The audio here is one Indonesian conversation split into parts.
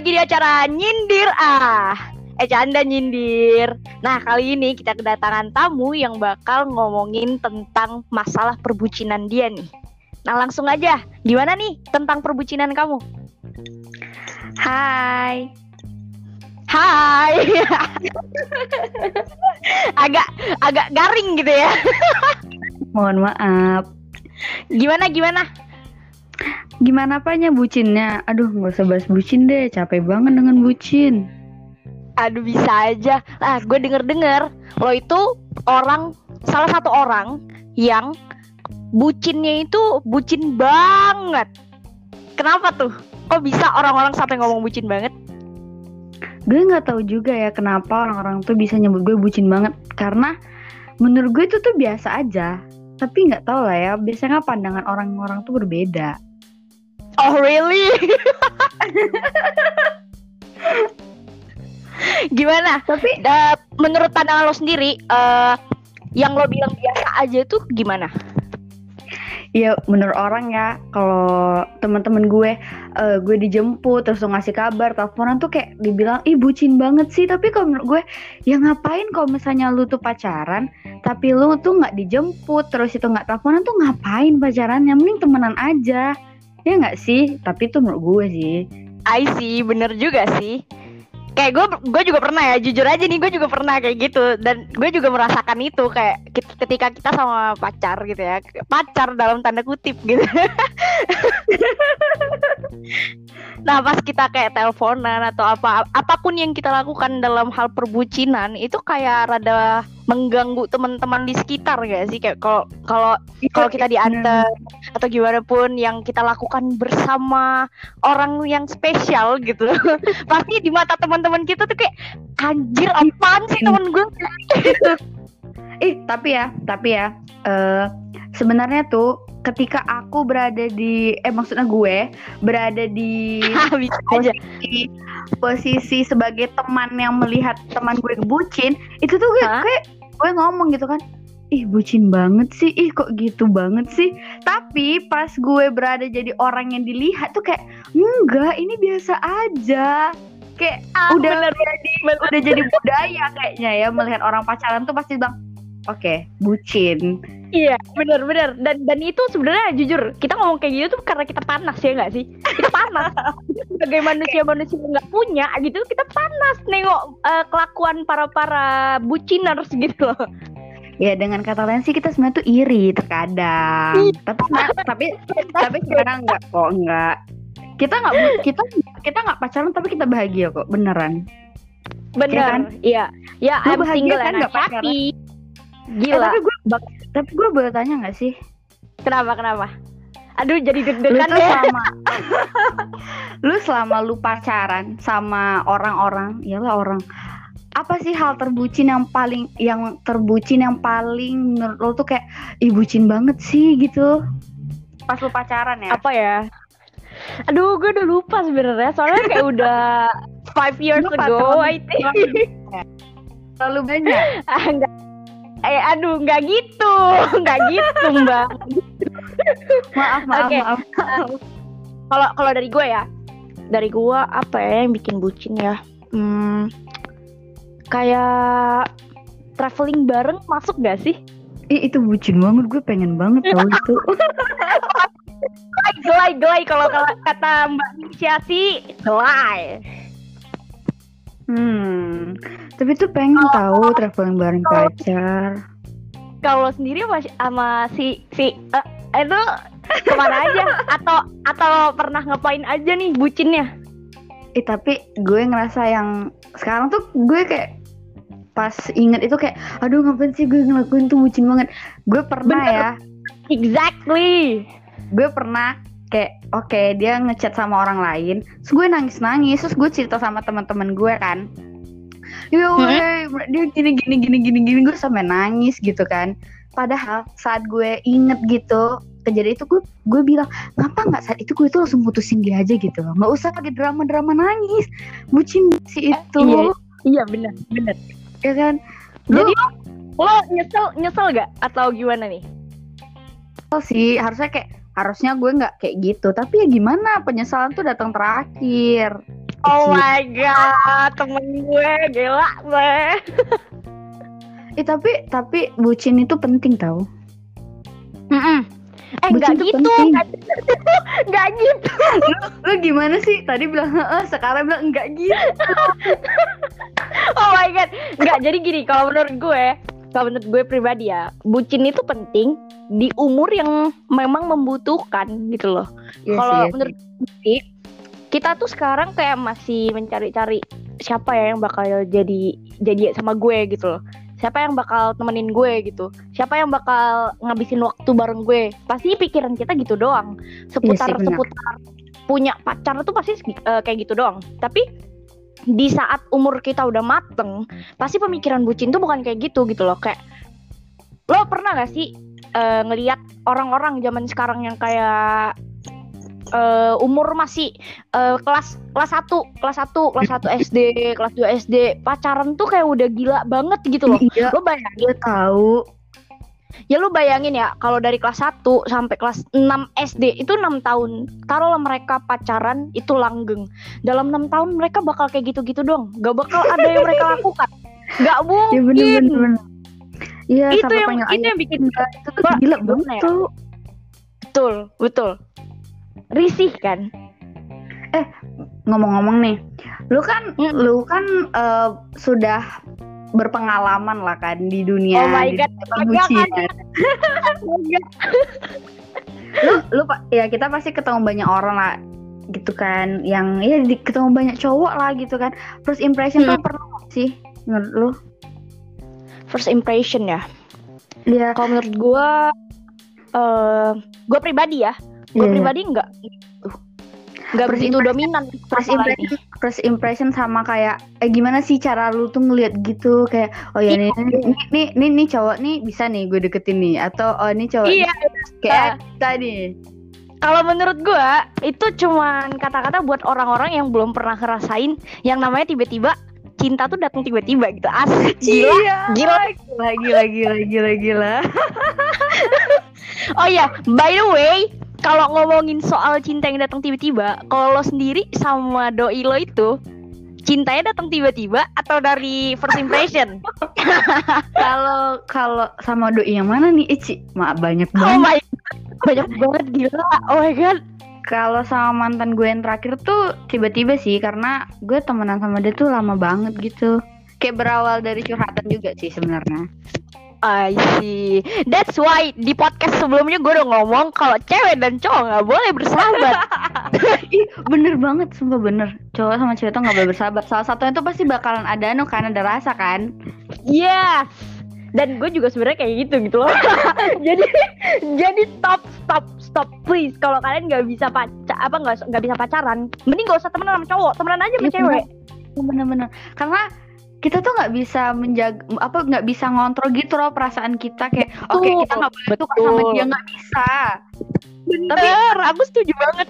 lagi di acara Nyindir Ah. Eh canda nyindir. Nah kali ini kita kedatangan tamu yang bakal ngomongin tentang masalah perbucinan dia nih. Nah langsung aja, gimana nih tentang perbucinan kamu? Hai. Hai. agak agak garing gitu ya. Mohon maaf. Gimana gimana? Gimana apanya bucinnya? Aduh, nggak usah bahas bucin deh. Capek banget dengan bucin. Aduh bisa aja. Lah gue denger dengar lo itu orang salah satu orang yang bucinnya itu bucin banget. Kenapa tuh? Kok bisa orang-orang sampai ngomong bucin banget? Gue nggak tahu juga ya kenapa orang-orang tuh bisa nyebut gue bucin banget. Karena menurut gue itu tuh biasa aja. Tapi nggak tahu lah ya. Biasanya pandangan orang-orang tuh berbeda. Oh really? Gimana? Tapi Uh, menurut pandangan lo sendiri, eh yang lo bilang biasa aja tuh gimana? ya menurut orang ya kalau teman-teman gue eh, gue dijemput terus ngasih kabar teleponan tuh kayak dibilang ih bucin banget sih tapi kalau menurut gue ya ngapain kalau misalnya lu tuh pacaran tapi lu tuh nggak dijemput terus itu nggak teleponan tuh ngapain pacaran yang mending temenan aja ya nggak sih tapi itu menurut gue sih I see, bener juga sih. Kayak gue, gue juga pernah ya, jujur aja nih, gue juga pernah kayak gitu. Dan gue juga merasakan itu kayak ketika kita sama pacar gitu ya, pacar dalam tanda kutip gitu. nah pas kita kayak teleponan atau apa, apa pun yang kita lakukan dalam hal perbucinan itu kayak rada mengganggu teman-teman di sekitar gak sih? Kayak kalau kalau kalau kita diantar atau gimana pun yang kita lakukan bersama orang yang spesial gitu. Pasti di mata teman-teman kita tuh kayak anjir apaan sih teman gue Ih, tapi ya, tapi ya, eh sebenarnya tuh ketika aku berada di, eh maksudnya gue berada di aja posisi, posisi sebagai teman yang melihat teman gue bucin, itu tuh gue, kayak gue ngomong gitu kan, ih bucin banget sih, ih kok gitu banget sih. Tapi pas gue berada jadi orang yang dilihat tuh kayak, enggak, ini biasa aja. Kayak Ah, udah bener. jadi udah jadi budaya kayaknya ya melihat orang pacaran tuh pasti bilang oke bucin. Iya bener-bener dan dan itu sebenarnya jujur kita ngomong kayak gitu tuh karena kita panas ya nggak sih? Kita panas. Sebagai manusia manusia yang nggak punya gitu kita panas nengok eh, kelakuan para para buciners gitu loh. Ya dengan kata lain sih kita sebenarnya tuh iri terkadang. Tapi tapi tapi sekarang enggak kok enggak kita nggak kita kita nggak pacaran tapi kita bahagia kok beneran. Bener Iya kan? iya. Ya Lu I'm bahagia single kan and nggak I'm pacaran? Happy Eh, gila tapi gue tapi gue boleh tanya nggak sih? Kenapa kenapa? Aduh jadi lu deg-degan ya. selama lu selama lu pacaran sama orang-orang ya lah orang apa sih hal terbucin yang paling yang terbucin yang paling menurut lo tuh kayak ih bucin banget sih gitu? Pas lu pacaran ya? Apa ya? Aduh gue udah lupa sebenarnya. Soalnya kayak udah five years Lu ago I think. terlalu banyak? Ah, enggak eh aduh nggak gitu. Nggak gitu mbak. Maaf maaf Oke. maaf. Kalau kalau dari gue ya dari gue apa ya yang bikin bucin ya? Hmm, kayak traveling bareng masuk gak sih? Ih, itu bucin banget. Gue pengen banget tau itu. Gelai gelai kalau kalau kata mbak Nisha sih gelai hmm tapi tuh pengen tahu traveling bareng pacar. Kalau sendiri sama, sama si si eh, itu ke mana aja? Atau atau pernah ngapain aja nih bucinnya? Eh tapi gue ngerasa yang sekarang tuh gue kayak pas inget itu kayak aduh ngapain sih gue ngelakuin tuh bucin banget. Gue pernah Bener. ya, exactly. Gue pernah kayak oke dia ngechat sama orang lain, terus gue nangis nangis, terus gue cerita sama teman-teman gue kan. Weh, dia gini gini gini gini gini gue sampai nangis gitu kan. Padahal saat gue inget gitu kejadian itu gue gue bilang ngapa nggak saat itu gue tuh langsung putusin dia aja gitu loh nggak usah pakai drama drama nangis bucin si itu iya. iya benar benar ya kan jadi lo nyesel nyesel gak atau gimana nih sih harusnya kayak harusnya gue nggak kayak gitu tapi ya gimana penyesalan tuh datang terakhir Oh my god, temen gue gila gue. Eh tapi tapi bucin itu penting tau. Mm-mm. Eh Bucin nggak tuh gitu, nggak gitu. nggak gitu. Lu gimana sih? Tadi bilang heeh, sekarang bilang enggak gitu. Oh my god, nggak jadi gini. Kalau menurut gue, kalau menurut gue pribadi ya, bucin itu penting di umur yang memang membutuhkan gitu loh. Iya Kalau sih, iya menurut gue, kita tuh sekarang kayak masih mencari-cari siapa ya yang bakal jadi jadi sama gue gitu loh. Siapa yang bakal temenin gue gitu. Siapa yang bakal ngabisin waktu bareng gue. Pasti pikiran kita gitu doang. Seputar benar. seputar punya pacar tuh pasti eh, kayak gitu doang. Tapi di saat umur kita udah mateng, pasti pemikiran bucin tuh bukan kayak gitu gitu loh. Kayak lo pernah gak sih eh, ngelihat orang-orang zaman sekarang yang kayak eh, umur masih eh, kelas kelas 1, kelas 1, kelas 1 SD, kelas 2 SD, pacaran tuh kayak udah gila banget gitu loh. Iya, Lo bayangin, tahu. Ya lo bayangin ya kalau dari kelas 1 sampai kelas 6 SD itu 6 tahun. Taruhlah mereka pacaran itu langgeng. Dalam 6 tahun mereka bakal kayak gitu-gitu dong. Gak bakal ada yang mereka lakukan. Gak Ya mungkin. bener bener. bener. Iya, itu yang itu yang bikin cinta itu tuh gila banget ya? tuh. betul, betul. Risih kan? Ngomong-ngomong nih, lu kan Mm. lu kan eh, sudah berpengalaman lah kan di dunia Oh my God, perbucinan. lu lu ya kita pasti ketemu banyak orang lah gitu kan yang ya di, ketemu banyak cowok lah gitu kan first impression tuh Hmm. pernah nggak sih menurut lu First impression ya. ya Kalau menurut gue, eh gue pribadi ya, gue Iya. pribadi nggak, nggak begitu dominan. first impression first impression sama kayak eh gimana sih cara lu tuh ngeliat gitu kayak oh ya nih nih nih nih, cowok nih bisa nih gue deketin nih atau oh ini cowok Iya. kayak tadi Kalau menurut gue itu cuman kata-kata buat orang-orang yang belum pernah ngerasain yang namanya tiba-tiba cinta tuh datang tiba-tiba gitu. Asik gila. Iya. Gila. gila gila gila gila gila Oh iya, by the way, kalau ngomongin soal cinta yang datang tiba-tiba, kalau lo sendiri sama doi lo itu cintanya datang tiba-tiba atau dari first impression? kalau kalau sama doi yang mana nih Ici mak banyak oh banget my banyak banget gila. Oh my god. kalau sama mantan gue yang terakhir tuh tiba-tiba sih karena gue temenan sama dia tuh lama banget gitu kayak berawal dari curhatan juga sih sebenarnya I see. That's why di podcast sebelumnya gue udah ngomong kalau cewek dan cowok nggak boleh bersahabat. Bener banget, sumpah bener. Cowok sama cewek tuh gak boleh bersahabat. Salah satunya tuh pasti bakalan ada anu kan ada rasa kan. Yes. Dan gue juga sebenarnya kayak gitu gitu loh. jadi jadi stop stop stop please. Kalau kalian nggak bisa pacar apa nggak nggak bisa pacaran, mending gak usah temenan sama cowok, temenan aja sama Iya, cewek. Bener-bener. Karena kita tuh nggak bisa menjaga apa nggak bisa ngontrol gitu loh perasaan kita kayak oke Betul, kita nggak boleh suka sama dia nggak bisa. Bener, aku setuju banget.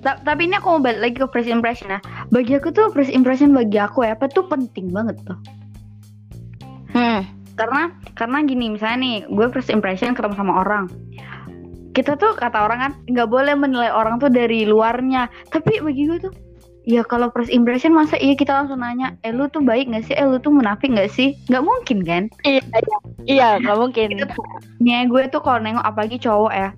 Ta- tapi ini aku mau balik lagi ke first impression ya. Bagi aku tuh first impression bagi aku ya apa tuh penting banget tuh. Hmm. karena karena gini misalnya nih gue first impression ketemu sama orang. Kita tuh kata orang kan nggak boleh menilai orang tuh dari luarnya. Tapi bagi gue tuh ya kalau first impression masa iya kita langsung nanya eh lu tuh baik nggak sih? Eh lu tuh munafik nggak sih? Nggak mungkin kan? Iya, iya, iya, nggak mungkin. nih gue tuh kalau nengok apalagi cowok ya.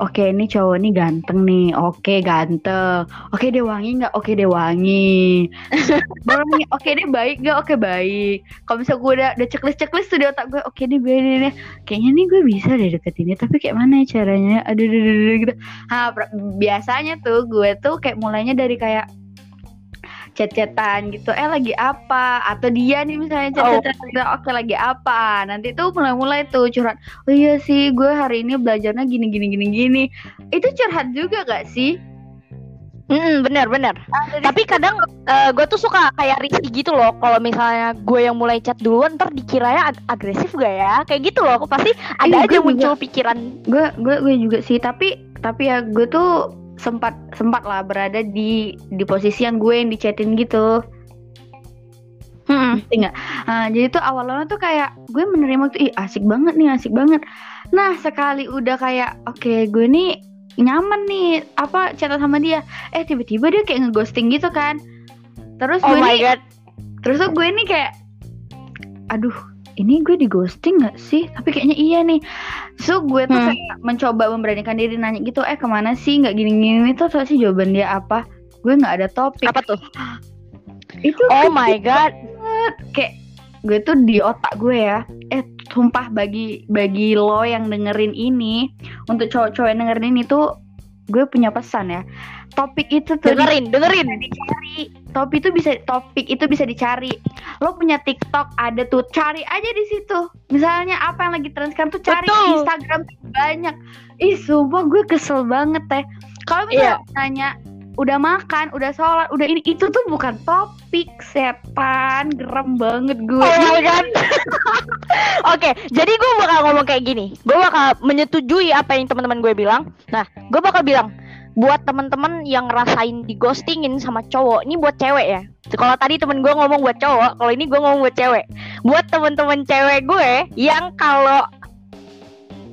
Oke ini cowok nih ganteng nih. Oke ganteng. Oke dia wangi nggak? Oke dia wangi. Baru nih. Oke dia baik nggak? Oke baik. Kalau misalnya gue udah udah checklist checklist tuh di otak gue oke dia baik nih, nih. kayaknya nih gue bisa deh deketin dia tapi kayak mana ya caranya? Aduh aduh, aduh, aduh, gitu. Nah pra- biasanya tuh gue tuh kayak mulainya dari kayak chat-chatan gitu eh lagi apa atau dia nih misalnya chat-chatan gitu, oke lagi apa nanti tuh mulai-mulai tuh curhat oh iya sih gue hari ini belajarnya gini gini gini gini itu curhat juga gak sih Mm, bener bener. Tapi Tapi kadang gue tuh suka kayak risih gitu loh. Kalau misalnya gue yang mulai chat duluan, ntar dikiranya ag- agresif gak ya? Kayak gitu loh. Aku pasti ada Iya, aja gue juga. muncul pikiran. gue gue gue juga sih tapi tapi ya gue tuh sempat sempat lah berada di di posisi yang gue yang dichatin gitu Hmm. ngerti nggak? Nah, jadi tuh awalnya tuh kayak gue menerima tuh ih asik banget nih asik banget. Nah sekali udah kayak oke gue nih nyaman nih apa chat sama dia. Eh tiba-tiba dia kayak ngeghosting gitu kan. terus Oh gue my nih god. terus tuh gue nih kayak aduh ini gue di ghosting gak sih? Tapi kayaknya iya nih. So gue tuh Hmm. kayak mencoba memberanikan diri nanya gitu eh ke mana sih? Nggak gini gini itu tuh sih jawaban dia? Apa? Gue nggak ada topik. Apa tuh? itu Oh my god. kayak gue tuh di otak gue ya. Eh sumpah bagi bagi lo yang dengerin ini untuk cowok-cowok yang dengerin ini tuh gue punya pesan ya. Topik itu tuh Dengerin, dengerin. dicari topik itu bisa topik itu bisa dicari lo punya TikTok ada tuh cari aja di situ misalnya apa yang lagi tren sekarang tuh cari Betul. di Instagram banyak ih sumpah gue kesel banget teh kalau Iya. misalnya nanya udah makan udah sholat udah ini itu tuh bukan topik setan gerem banget gue Oh my god. Oke, jadi gue bakal ngomong kayak gini. Gue bakal menyetujui apa yang teman-teman gue bilang. Nah, gue bakal bilang buat teman-teman yang ngerasain di ghostingin sama cowok, ini buat cewek ya. Kalau tadi temen gue ngomong buat cowok, kalau ini gue ngomong buat cewek. Buat teman-teman cewek gue yang kalau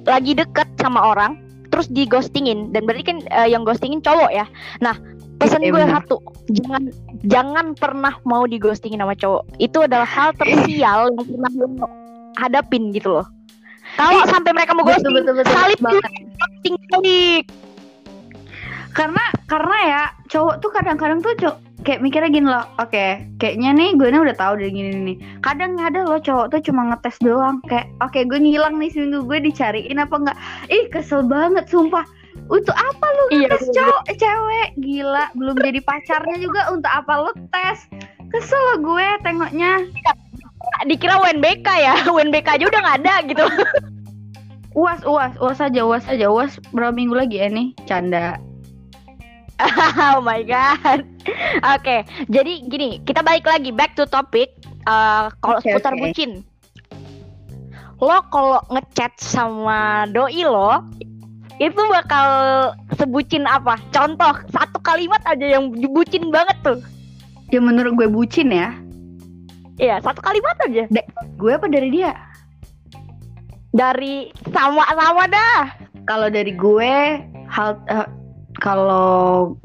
lagi deket sama orang, terus di ghostingin dan berarti kan eh, yang ghostingin cowok ya. Nah, pesan Iya, gue satu, jangan jangan pernah mau di ghostingin sama cowok. Itu adalah hal tersial yang pernah lo hadapin gitu loh. Kalau Ih, sampai mereka mau ghosting, betul betul salib banget. ghosting balik. Karena karena ya cowok tuh kadang-kadang tuh cowok kayak mikirnya gini loh oke kayaknya nih gue nih udah tahu dari gini nih kadang ada loh cowok tuh cuma ngetes doang kayak oke gue ngilang nih seminggu gue dicariin apa enggak? Ih kesel banget sumpah. Untuk apa lu Iya, ngetes cowok eh, cewek? Gila belum jadi pacarnya juga untuk apa lu tes? Kesel loh gue tengoknya. Dikira UNBK ya, UNBK aja udah nggak ada gitu. uas uas uas aja uas aja uas berapa minggu lagi ya nih canda oh my god. Oke, jadi gini, kita balik lagi back to topic. Eh, kalau Oke, seputar oke. bucin, lo kalau ngechat sama doi lo, itu bakal sebucin apa? Contoh satu kalimat aja yang bucin banget tuh. ya menurut gue bucin ya Iya, satu kalimat aja. gue apa dari dia Dari sama-sama dah. kalau dari gue hal eh, kalau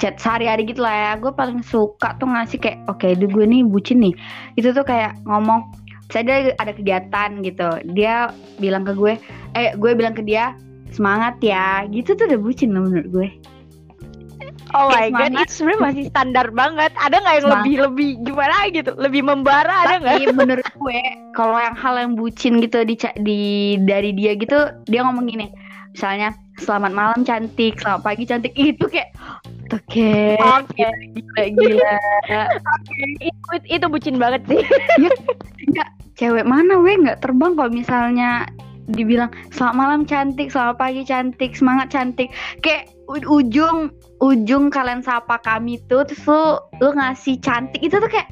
chat sehari-hari gitu lah ya gue paling suka tuh ngasih kayak oke okay, gue nih bucin nih itu tuh kayak ngomong saya ada kegiatan gitu dia bilang ke gue eh gue bilang ke dia semangat ya gitu tuh udah bucin loh menurut gue Oh my god, itu sebenarnya masih standar banget. Ada nggak yang Semangat. lebih lebih gimana gitu? Lebih membara ada nggak? tapi menurut gue kalau yang hal yang bucin gitu di, di dari dia gitu dia ngomong gini misalnya selamat malam cantik. Selamat pagi cantik. Itu kayak oke. Oke, gila gila. Itu, itu bucin banget sih. cewek mana weh? Nggak terbang kalau misalnya dibilang selamat malam cantik. Selamat pagi cantik. Semangat cantik. Kayak ujung ujung kalian sapa kami tuh terus lu lu ngasih cantik. Itu tuh kayak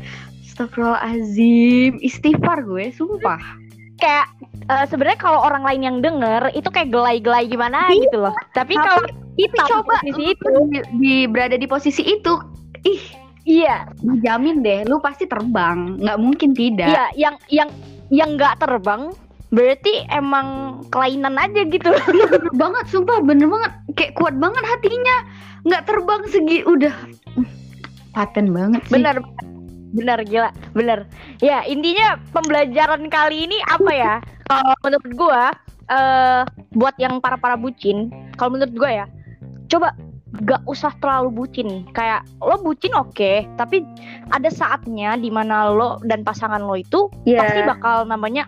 Astagfirullahaladzim istighfar gue sumpah kayak eh, sebenarnya kalau orang lain yang denger itu kayak gelai-gelai gimana Iya, gitu loh. Tapi kalau kita coba di posisi itu, di, di- berada di posisi itu ih iya, dijamin deh lu pasti terbang nggak mungkin tidak iya, yang yang yang nggak terbang berarti emang kelainan aja gitu. Iya bener banget, sumpah bener banget. Kayak kuat banget hatinya. Nggak terbang segi udah paten banget sih. bener, bener gila, bener. Ya intinya pembelajaran kali ini apa ya? Kalau menurut gua, eh buat yang para para bucin, kalau menurut gua ya, coba gak usah terlalu bucin. Kayak lo bucin oke, tapi ada saatnya di mana lo dan pasangan lo itu Iya. pasti bakal namanya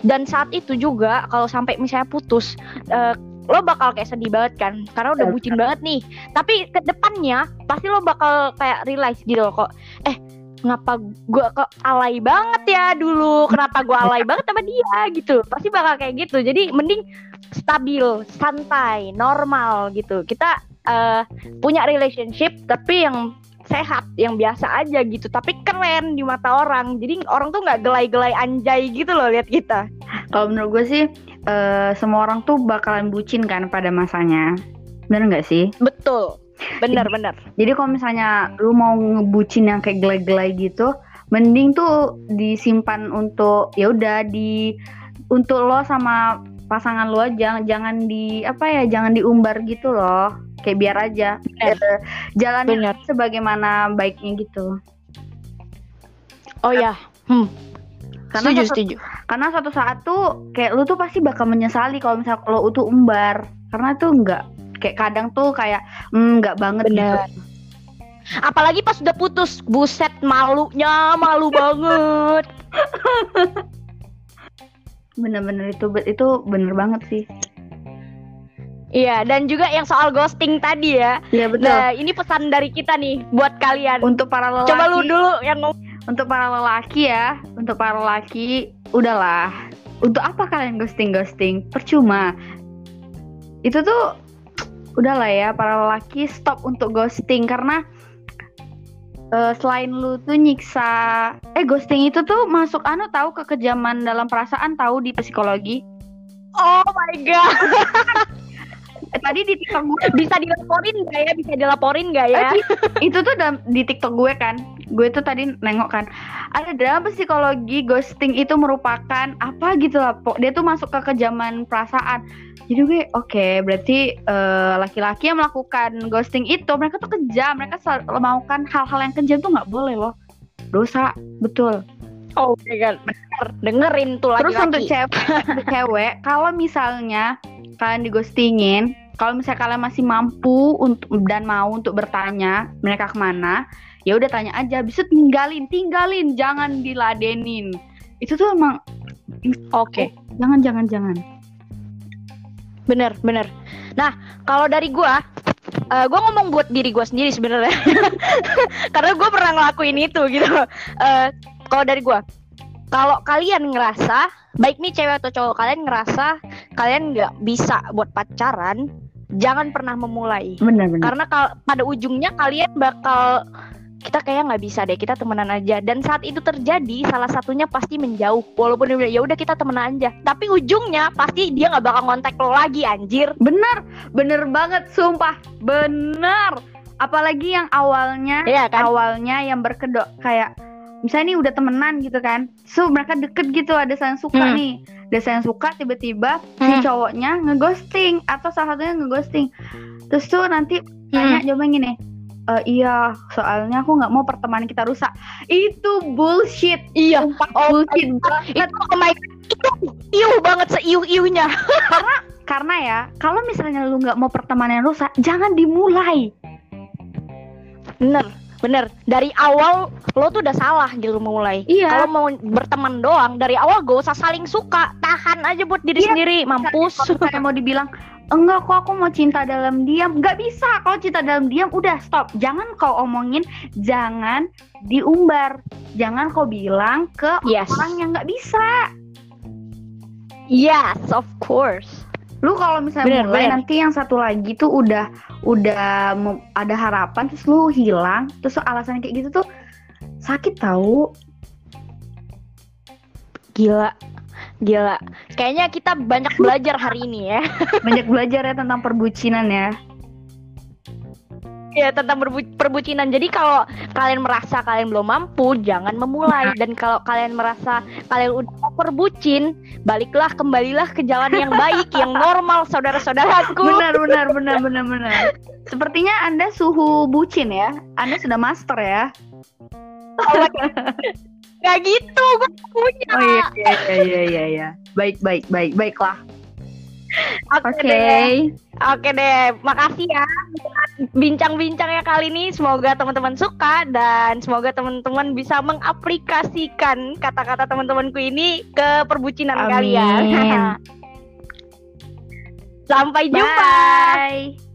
dan saat itu juga kalau sampai misalnya putus eh, lo bakal kayak sedih banget kan karena udah bucin banget nih tapi ke depannya pasti lo bakal kayak realize gitu loh kok eh ngapa gua kok alay banget ya dulu? Kenapa gua alay banget sama dia gitu. Pasti bakal kayak gitu. Jadi mending stabil santai normal gitu. Kita eh, punya relationship tapi yang sehat yang biasa aja gitu. Tapi keren di mata orang. Jadi orang tuh nggak gelai-gelai anjay gitu loh lihat kita. Kalau menurut gue sih eh, semua orang tuh bakalan bucin kan pada masanya. Bener nggak sih? betul bener bener Jadi kalau misalnya lu mau ngebucin yang kayak gelai-gelai gitu, mending tuh disimpan untuk ya udah di untuk lo sama pasangan lo aja jangan di apa ya jangan diumbar gitu loh kayak biar aja Bener. Jalan Bener. sebagaimana baiknya gitu Oh ya. Hmm. Karena setuju, satu, setuju. karena suatu saat tuh kayak lu tuh pasti bakal menyesali kalau misalnya lo itu umbar karena tuh enggak kayak kadang tuh kayak "Hmm, enggak banget Bener. gitu Apalagi pas udah putus, buset malunya, malu banget. bener-bener itu itu bener banget sih Iya, dan juga yang soal ghosting tadi ya. iya betul Nah, ini pesan dari kita nih buat kalian. untuk para lelaki Coba lu dulu yang ngomong. untuk para lelaki ya untuk para lelaki udahlah untuk apa kalian ghosting ghosting percuma itu tuh udahlah ya para lelaki stop untuk ghosting karena eh, selain lu tuh nyiksa eh ghosting itu tuh masuk anu tahu ke kekejaman dalam perasaan tahu di psikologi Oh my god. Eh, tadi di TikTok gue Bisa dilaporin nggak ya? Bisa dilaporin nggak ya? Itu tuh dalam, di TikTok gue kan gue tuh tadi nengok kan ada dalam psikologi ghosting itu merupakan apa gitu lah dia tuh masuk ke kejaman perasaan jadi gue oke berarti eh, laki-laki yang melakukan ghosting itu mereka tuh kejam mereka sel- melakukan hal-hal yang kejam tuh nggak boleh loh dosa betul Oh my god. Bener. Dengerin tuh terus laki-laki. untuk cewek untuk cewek kalau misalnya kalian dighostingin kalau misalnya kalian masih mampu untuk dan mau untuk bertanya mereka ke mana ya udah tanya aja bisa tinggalin tinggalin jangan diladenin itu tuh emang Oke. jangan jangan jangan Bener, bener. Nah, kalau dari gua, eh gua ngomong buat diri gua sendiri sebenarnya. Karena gua pernah ngelakuin itu gitu. Eh kalau dari gua, kalau kalian ngerasa, baik nih cewek atau cowok kalian ngerasa kalian nggak bisa buat pacaran, jangan pernah memulai. benar benar. Karena kal- pada ujungnya kalian bakal kita kayak nggak bisa deh kita temenan aja. Dan saat itu terjadi salah satunya pasti menjauh. Walaupun dia ya udah kita temenan aja. Tapi ujungnya pasti dia nggak bakal ngontak lo lagi anjir. Bener bener banget sumpah. Bener apalagi yang awalnya Iya kan? awalnya yang berkedok kayak misalnya nih udah temenan gitu kan. So mereka deket gitu ada saling suka Hmm. nih ada saling suka tiba-tiba si Hmm. cowoknya ngeghosting atau salah satunya ngeghosting. Terus tuh nanti tanya Hmm. jawaban gini "E, iya soalnya aku nggak mau pertemanan kita rusak. Itu bullshit. Iya. Sumpah Oh bullshit itu banget. Oh my itu iuh banget seiuh iuhnya karena ya kalau misalnya lu nggak mau pertemanan rusak jangan dimulai. Bener bener dari awal lo tuh udah salah gitu memulai Iya. kalau mau berteman doang dari awal gak usah saling suka. Tahan aja buat diri Iya. sendiri mampus. Kalau mau dibilang enggak kok aku mau cinta dalam diam. Nggak bisa kalau cinta dalam diam udah stop. Jangan kau omongin jangan diumbar. Jangan kau bilang ke yes. orang yang nggak bisa. Yes of course lu kalau misalnya Bener, mulai bener. nanti yang satu lagi tuh udah udah ada harapan terus lu hilang terus alasan kayak gitu tuh sakit tahu Gila, gila. Kayaknya kita banyak belajar hari ini ya. banyak belajar ya tentang perbucinan ya Ya tentang perbu- perbucinan. Jadi kalau kalian merasa kalian belum mampu, jangan memulai. Dan kalau kalian merasa kalian udah perbucin, baliklah kembalilah ke jalan yang baik, yang normal, saudara-saudaraku. benar benar benar benar benar sepertinya anda suhu bucin ya anda sudah master ya Gak gitu, gue punya. Oh iya iya iya iya iya. Baik baik baik baiklah. Oke Oke. deh. Oke deh, makasih ya bincang-bincangnya kali ini. Semoga teman-teman suka dan semoga teman-teman bisa mengaplikasikan kata-kata teman-temanku ini ke perbucinan Amin. kalian. Sampai jumpa. Bye.